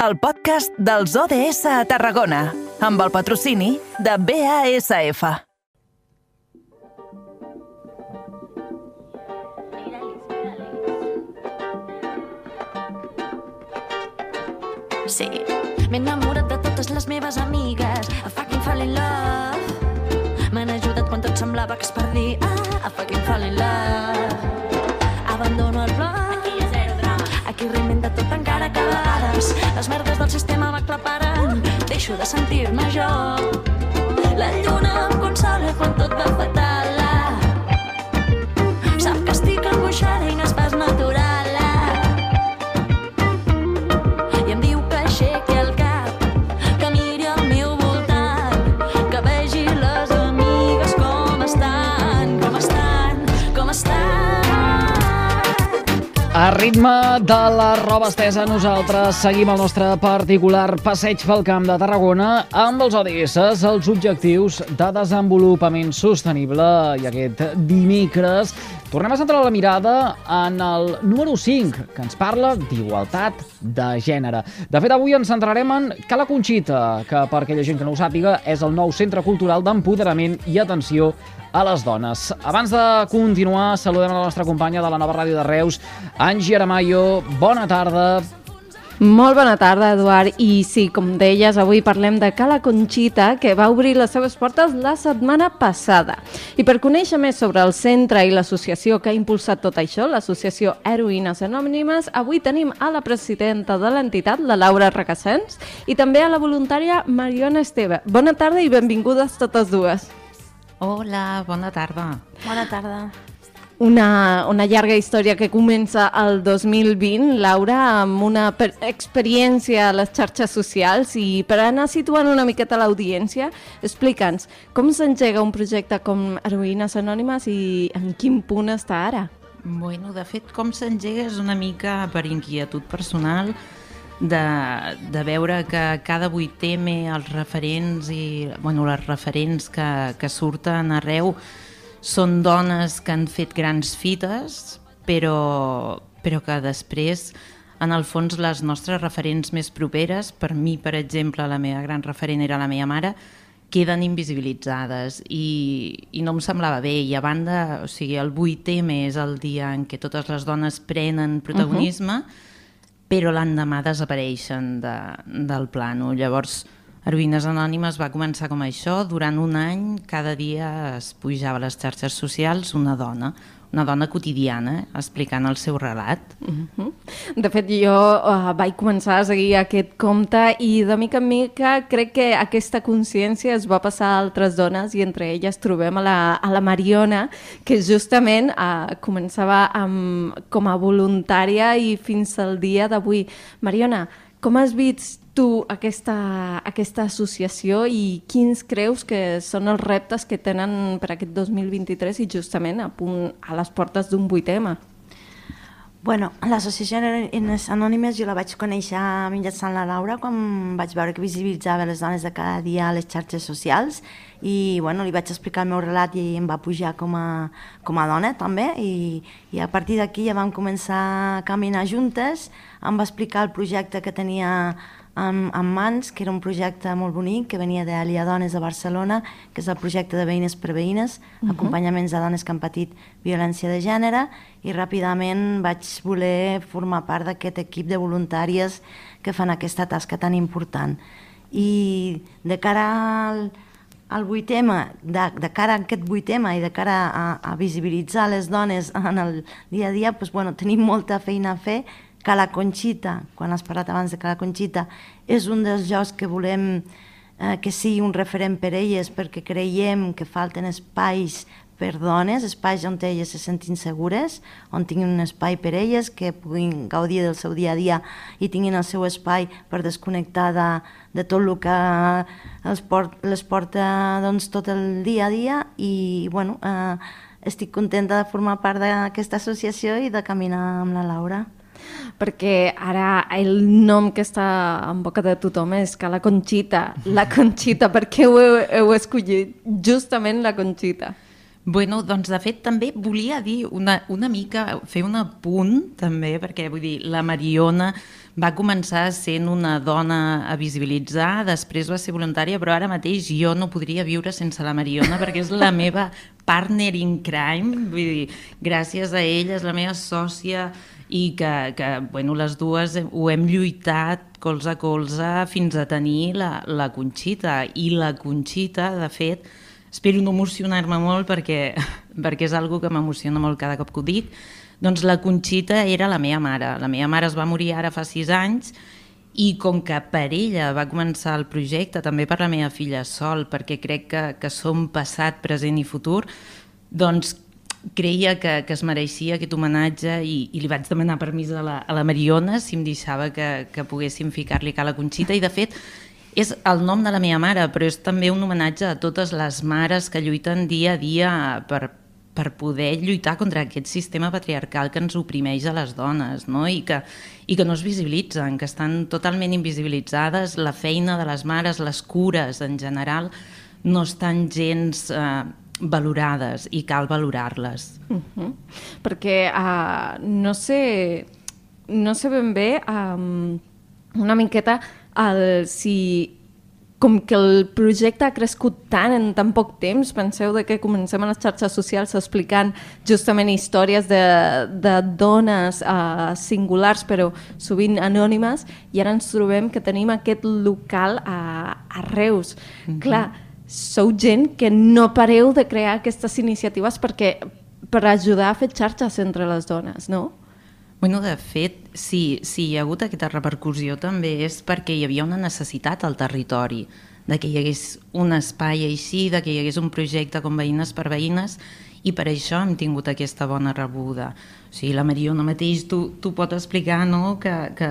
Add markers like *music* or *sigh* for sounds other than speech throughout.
el podcast dels ODS a Tarragona, amb el patrocini de BASF. Sí, m'he enamorat de totes les meves amigues. A fucking fall in love. M'han ajudat quan tot semblava que es perdia. Ah, a fucking fall in love. Abandono el blog. Aquí hi ha zero drama. Aquí encara que a vegades les merdes del sistema m'aclaparen. Deixo de sentir-me jo. La lluna em consola quan tot va fatal. Sap que estic angoixada i no A ritme de la roba estesa, nosaltres seguim el nostre particular passeig pel Camp de Tarragona amb els ODS, els objectius de desenvolupament sostenible i aquest dimecres tornem a centrar la mirada en el número 5, que ens parla d'igualtat de gènere. De fet, avui ens centrarem en Cala Conxita, que per aquella gent que no ho sàpiga és el nou centre cultural d'empoderament i atenció a les dones. Abans de continuar, saludem a la nostra companya de la nova ràdio de Reus, Angie Aramayo. Bona tarda. Molt bona tarda, Eduard. I sí, com deies, avui parlem de Cala Conxita, que va obrir les seves portes la setmana passada. I per conèixer més sobre el centre i l'associació que ha impulsat tot això, l'associació Heroïnes Anònimes, avui tenim a la presidenta de l'entitat, la Laura Recassens, i també a la voluntària Mariona Esteve. Bona tarda i benvingudes totes dues. Hola, bona tarda. Bona tarda. Una, una llarga història que comença el 2020, Laura, amb una per experiència a les xarxes socials i per anar situant una miqueta l'audiència, explica'ns com s'engega un projecte com Heroïnes Anònimes i en quin punt està ara? Bueno, de fet, com s'engega és una mica per inquietud personal de, de veure que cada 8M els referents i bueno, les referents que, que surten arreu són dones que han fet grans fites, però, però que després, en el fons, les nostres referents més properes, per mi, per exemple, la meva gran referent era la meva mare, queden invisibilitzades i, i no em semblava bé i a banda, o sigui, el 8M és el dia en què totes les dones prenen protagonisme uh -huh. Però l'endemà desapareixen de, del plano llavors Heroïnes Anònimes va començar com això, durant un any cada dia es pujava a les xarxes socials una dona, una dona quotidiana explicant el seu relat. Uh -huh. De fet, jo uh, vaig començar a seguir aquest compte i de mica en mica crec que aquesta consciència es va passar a altres dones i entre elles trobem a la, a la Mariona, que justament uh, començava amb, com a voluntària i fins al dia d'avui. Mariona, com has vist tu aquesta, aquesta associació i quins creus que són els reptes que tenen per aquest 2023 i justament a, punt, a les portes d'un 8M? Bueno, l'associació Heroïnes Anònimes jo la vaig conèixer mitjançant la Laura quan vaig veure que visibilitzava les dones de cada dia a les xarxes socials i bueno, li vaig explicar el meu relat i em va pujar com a, com a dona també i, i a partir d'aquí ja vam començar a caminar juntes, em va explicar el projecte que tenia amb, amb Mans, que era un projecte molt bonic, que venia d'Alia Dones de Barcelona, que és el projecte de Veïnes per Veïnes, uh -huh. acompanyaments de dones que han patit violència de gènere, i ràpidament vaig voler formar part d'aquest equip de voluntàries que fan aquesta tasca tan important. I de cara al, al 8M, de, de cara a aquest 8M i de cara a, a visibilitzar les dones en el dia a dia, doncs, bueno, tenim molta feina a fer, que la Conxita, quan has parlat abans de que la Conxita, és un dels jocs que volem eh, que sigui un referent per elles perquè creiem que falten espais per dones, espais on elles se sentin segures, on tinguin un espai per elles, que puguin gaudir del seu dia a dia i tinguin el seu espai per desconnectar de, de tot el que els port, les porta doncs, tot el dia a dia. I bueno, eh, estic contenta de formar part d'aquesta associació i de caminar amb la Laura perquè ara el nom que està en boca de tothom és que la Conxita, la *laughs* Conxita, per què ho heu, heu escollit justament la Conxita? Bueno, doncs de fet també volia dir una, una mica, fer un apunt també, perquè vull dir, la Mariona va començar sent una dona a visibilitzar, després va ser voluntària, però ara mateix jo no podria viure sense la Mariona perquè és la meva partner in crime, vull dir, gràcies a ella és la meva sòcia i que, que bueno, les dues ho hem lluitat colze a colze fins a tenir la, la Conxita i la Conxita, de fet, espero no emocionar-me molt perquè, *laughs* perquè és algo que m'emociona molt cada cop que ho dic, doncs la Conxita era la meva mare. La meva mare es va morir ara fa sis anys i com que per ella va començar el projecte, també per la meva filla Sol, perquè crec que, que som passat, present i futur, doncs creia que, que es mereixia aquest homenatge i, i li vaig demanar permís a la, a la Mariona si em deixava que, que poguéssim ficar-li a la Conxita i de fet és el nom de la meva mare, però és també un homenatge a totes les mares que lluiten dia a dia per, per poder lluitar contra aquest sistema patriarcal que ens oprimeix a les dones no? I, que, i que no es visibilitzen, que estan totalment invisibilitzades, la feina de les mares, les cures en general, no estan gens eh, valorades i cal valorar-les. Uh -huh. Perquè uh, no sé no sé ben bé um, una miqueta el, si com que el projecte ha crescut tant en tan poc temps, penseu de que comencem a les xarxes socials explicant justament històries de, de dones uh, singulars però sovint anònimes i ara ens trobem que tenim aquest local a, a Reus. Mm -hmm. Clar, sou gent que no pareu de crear aquestes iniciatives perquè per ajudar a fer xarxes entre les dones, no? Bueno, de fet, si, si hi ha hagut aquesta repercussió també és perquè hi havia una necessitat al territori, de que hi hagués un espai així, de que hi hagués un projecte com veïnes per veïnes, i per això hem tingut aquesta bona rebuda. O sigui, la Mariona mateix tu, tu pot explicar no? que, que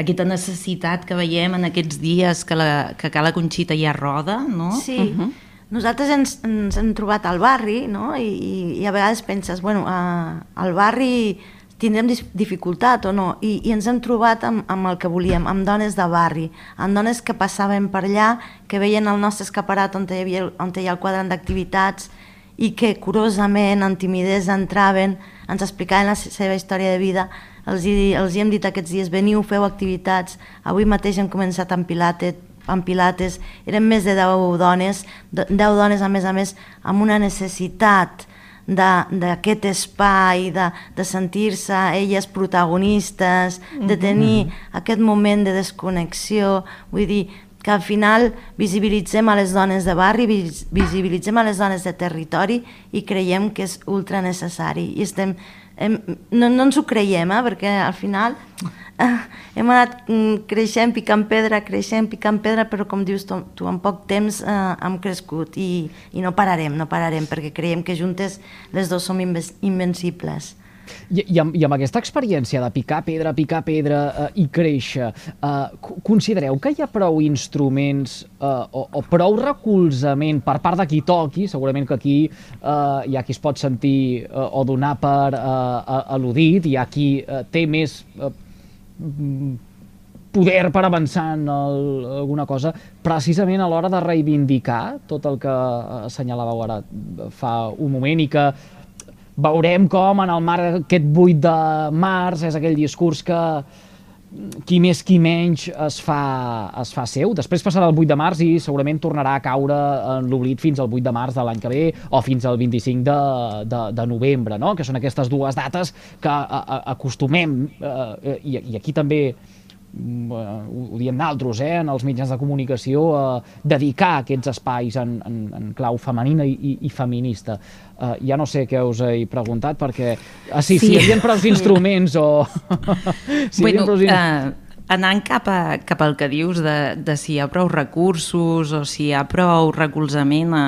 aquesta necessitat que veiem en aquests dies que, la, que a la Conxita ha roda, no? Sí. Uh -huh. Nosaltres ens, ens hem trobat al barri, no? I, i, a vegades penses, bueno, uh, al barri tindrem dificultat o no, i, i ens hem trobat amb, amb el que volíem, amb dones de barri, amb dones que passaven per allà, que veien el nostre escaparat on hi havia, on hi ha el quadrant d'activitats i que curosament, amb timidesa, entraven, ens explicaven la seva història de vida, els, hi, els hi hem dit aquests dies, veniu, feu activitats, avui mateix hem començat amb pilates, amb pilates, eren més de 10 dones, 10 dones a més a més amb una necessitat d'aquest espai, de, de sentir-se elles protagonistes, de tenir mm -hmm. aquest moment de desconnexió, vull dir, que al final visibilitzem a les dones de barri, visibilitzem a les dones de territori i creiem que és ultra necessari. I estem, hem, no, no ens ho creiem, eh, perquè al final eh, hem anat mm, creixent, picant pedra, creixent, picant pedra, però com dius tu, tu en poc temps eh, hem crescut i, i no pararem, no pararem, perquè creiem que juntes les dues som invencibles. I, i, amb, I amb aquesta experiència de picar pedra, picar pedra eh, i créixer, eh, considereu que hi ha prou instruments eh, o, o prou recolzament per part de qui toqui, segurament que aquí eh, hi ha qui es pot sentir eh, o donar per eh, al·ludit, hi ha qui eh, té més eh, poder per avançar en el, alguna cosa, precisament a l'hora de reivindicar tot el que assenyalàveu ara fa un moment i que veurem com en el marc d'aquest 8 de març és aquell discurs que qui més qui menys es fa, es fa seu. Després passarà el 8 de març i segurament tornarà a caure en l'oblit fins al 8 de març de l'any que ve o fins al 25 de, de, de novembre, no? que són aquestes dues dates que a, a, acostumem, eh, i, i aquí també Mm, ho, ho diem d'altres, eh, en els mitjans de comunicació, a dedicar aquests espais en, en, en clau femenina i, i, i feminista. Uh, ja no sé què us he preguntat, perquè uh, sí, sí. si hi havia prou *laughs* instruments o... *laughs* si bueno, prou... uh, anant cap, a, cap al que dius de, de si hi ha prou recursos o si hi ha prou recolzament a,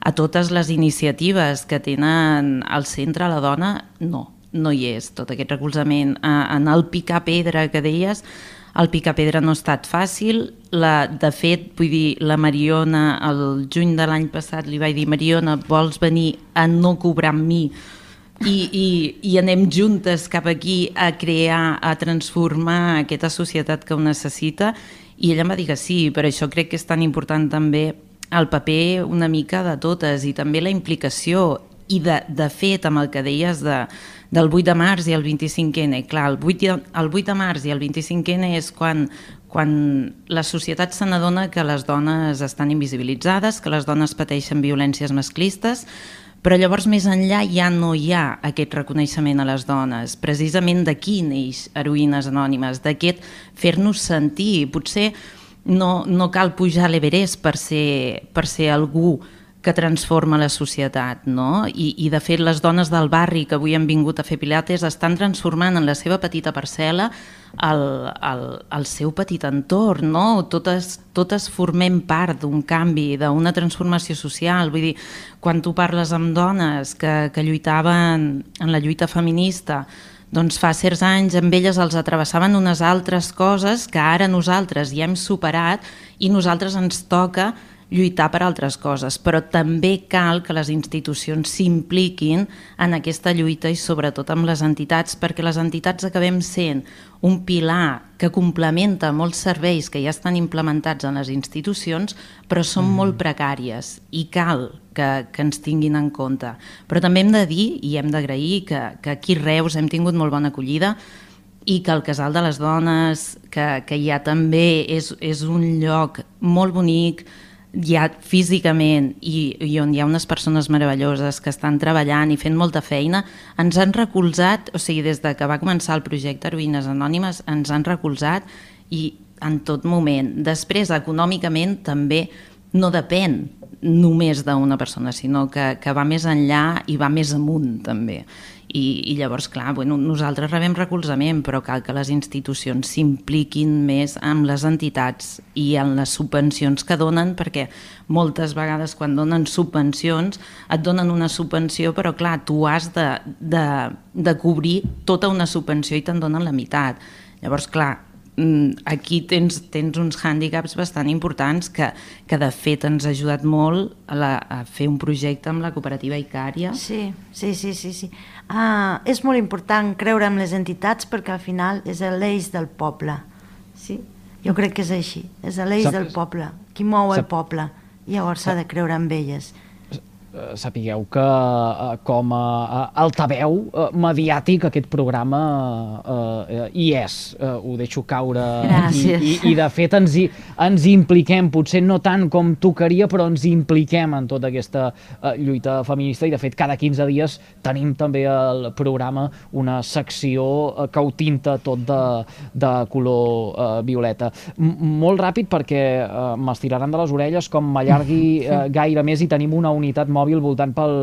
a totes les iniciatives que tenen al centre la dona, no no hi és tot aquest recolzament. En el picar pedra que deies, el picar pedra no ha estat fàcil. La, de fet, vull dir, la Mariona, el juny de l'any passat, li vaig dir, Mariona, vols venir a no cobrar amb mi? I, i, i anem juntes cap aquí a crear, a transformar aquesta societat que ho necessita i ella em va dir que sí, per això crec que és tan important també el paper una mica de totes i també la implicació I de, de fet, amb el que deies de, del 8 de març i el 25N, clar, el 8, de, el 8 de març i el 25N és quan, quan la societat se n'adona que les dones estan invisibilitzades, que les dones pateixen violències masclistes, però llavors més enllà ja no hi ha aquest reconeixement a les dones. Precisament d'aquí neix Heroïnes Anònimes, d'aquest fer-nos sentir. Potser no, no cal pujar a l'Everest per, ser, per ser algú transforma la societat, no? I, I, de fet, les dones del barri que avui han vingut a fer pilates estan transformant en la seva petita parcel·la el, el, el seu petit entorn, no? Totes, totes formem part d'un canvi, d'una transformació social. Vull dir, quan tu parles amb dones que, que lluitaven en la lluita feminista, doncs fa certs anys amb elles els atravessaven unes altres coses que ara nosaltres ja hem superat i nosaltres ens toca lluitar per altres coses, però també cal que les institucions s'impliquin en aquesta lluita i sobretot amb les entitats, perquè les entitats acabem sent un pilar que complementa molts serveis que ja estan implementats en les institucions, però són mm. molt precàries i cal que, que ens tinguin en compte. Però també hem de dir i hem d'agrair que, que aquí Reus hem tingut molt bona acollida i que el Casal de les Dones, que, que ja també és, és un lloc molt bonic, ja físicament i, i on hi ha unes persones meravelloses que estan treballant i fent molta feina, ens han recolzat, o sigui, des de que va començar el projecte Heroïnes Anònimes, ens han recolzat i en tot moment. Després, econòmicament, també no depèn només d'una persona, sinó que, que va més enllà i va més amunt, també. I, i llavors, clar, bueno, nosaltres rebem recolzament, però cal que les institucions s'impliquin més amb les entitats i en les subvencions que donen, perquè moltes vegades quan donen subvencions et donen una subvenció, però clar, tu has de, de, de cobrir tota una subvenció i te'n donen la meitat. Llavors, clar, Mm, aquí tens, tens uns hàndicaps bastant importants que, que de fet ens ha ajudat molt a, la, a fer un projecte amb la cooperativa Icària. Sí, sí, sí, sí. sí. Ah, és molt important creure en les entitats perquè al final és l'eix del poble. Sí? Jo crec que és així, és l'eix del poble, qui mou el poble. Llavors s'ha de creure en elles. Eh, sapigueu que eh, com a altaveu eh, mediàtic aquest programa eh, hi és, eh, ho deixo caure. I, i, i de fet ens hi, ens hi impliquem, potser no tant com tocaria però ens hi impliquem en tota aquesta eh, lluita feminista. I de fet cada 15 dies tenim també al programa una secció eh, que ho tinta tot de, de color eh, violeta. M molt ràpid perquè eh, m'estiraran de les orelles com m'allargui *laughs* eh, gaire més i tenim una unitat molt mòbil voltant pel,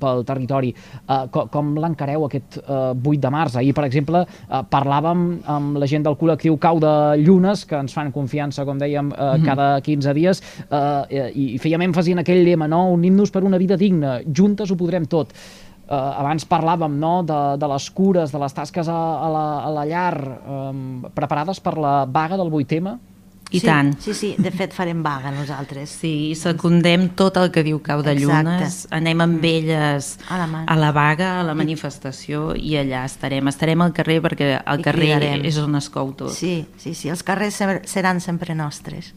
pel territori. Uh, com com l'encareu aquest uh, eh, 8 de març? Ahir, per exemple, uh, parlàvem amb la gent del col·lectiu Cau de Llunes, que ens fan confiança, com dèiem, uh, mm. cada 15 dies, uh, i, i fèiem èmfasi en aquell lema, no? Unim-nos per una vida digna, juntes ho podrem tot. Uh, abans parlàvem no, de, de les cures, de les tasques a, a, la, a la llar, um, preparades per la vaga del 8M? I sí, tant. Sí, sí, de fet farem vaga nosaltres. Sí, secundem tot el que diu Cau de Llunes, Exacte. anem amb mm. elles a la, a la vaga, a la manifestació i allà estarem. Estarem al carrer perquè el I carrer cridarem. és on es cou tot. Sí, sí, sí, els carrers seran sempre nostres.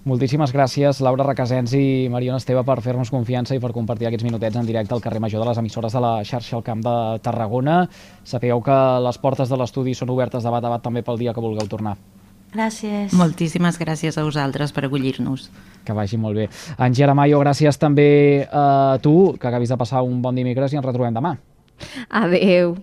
Moltíssimes gràcies, Laura Requesens i Mariona Esteve, per fer-nos confiança i per compartir aquests minutets en directe al carrer Major de les emissores de la xarxa al Camp de Tarragona. Sapigueu que les portes de l'estudi són obertes de bat a bat també pel dia que vulgueu tornar. Gràcies. Moltíssimes gràcies a vosaltres per acollir-nos. Que vagi molt bé. Angela Mayo, gràcies també a tu, que acabis de passar un bon dimecres i ens retrobem demà. Adeu.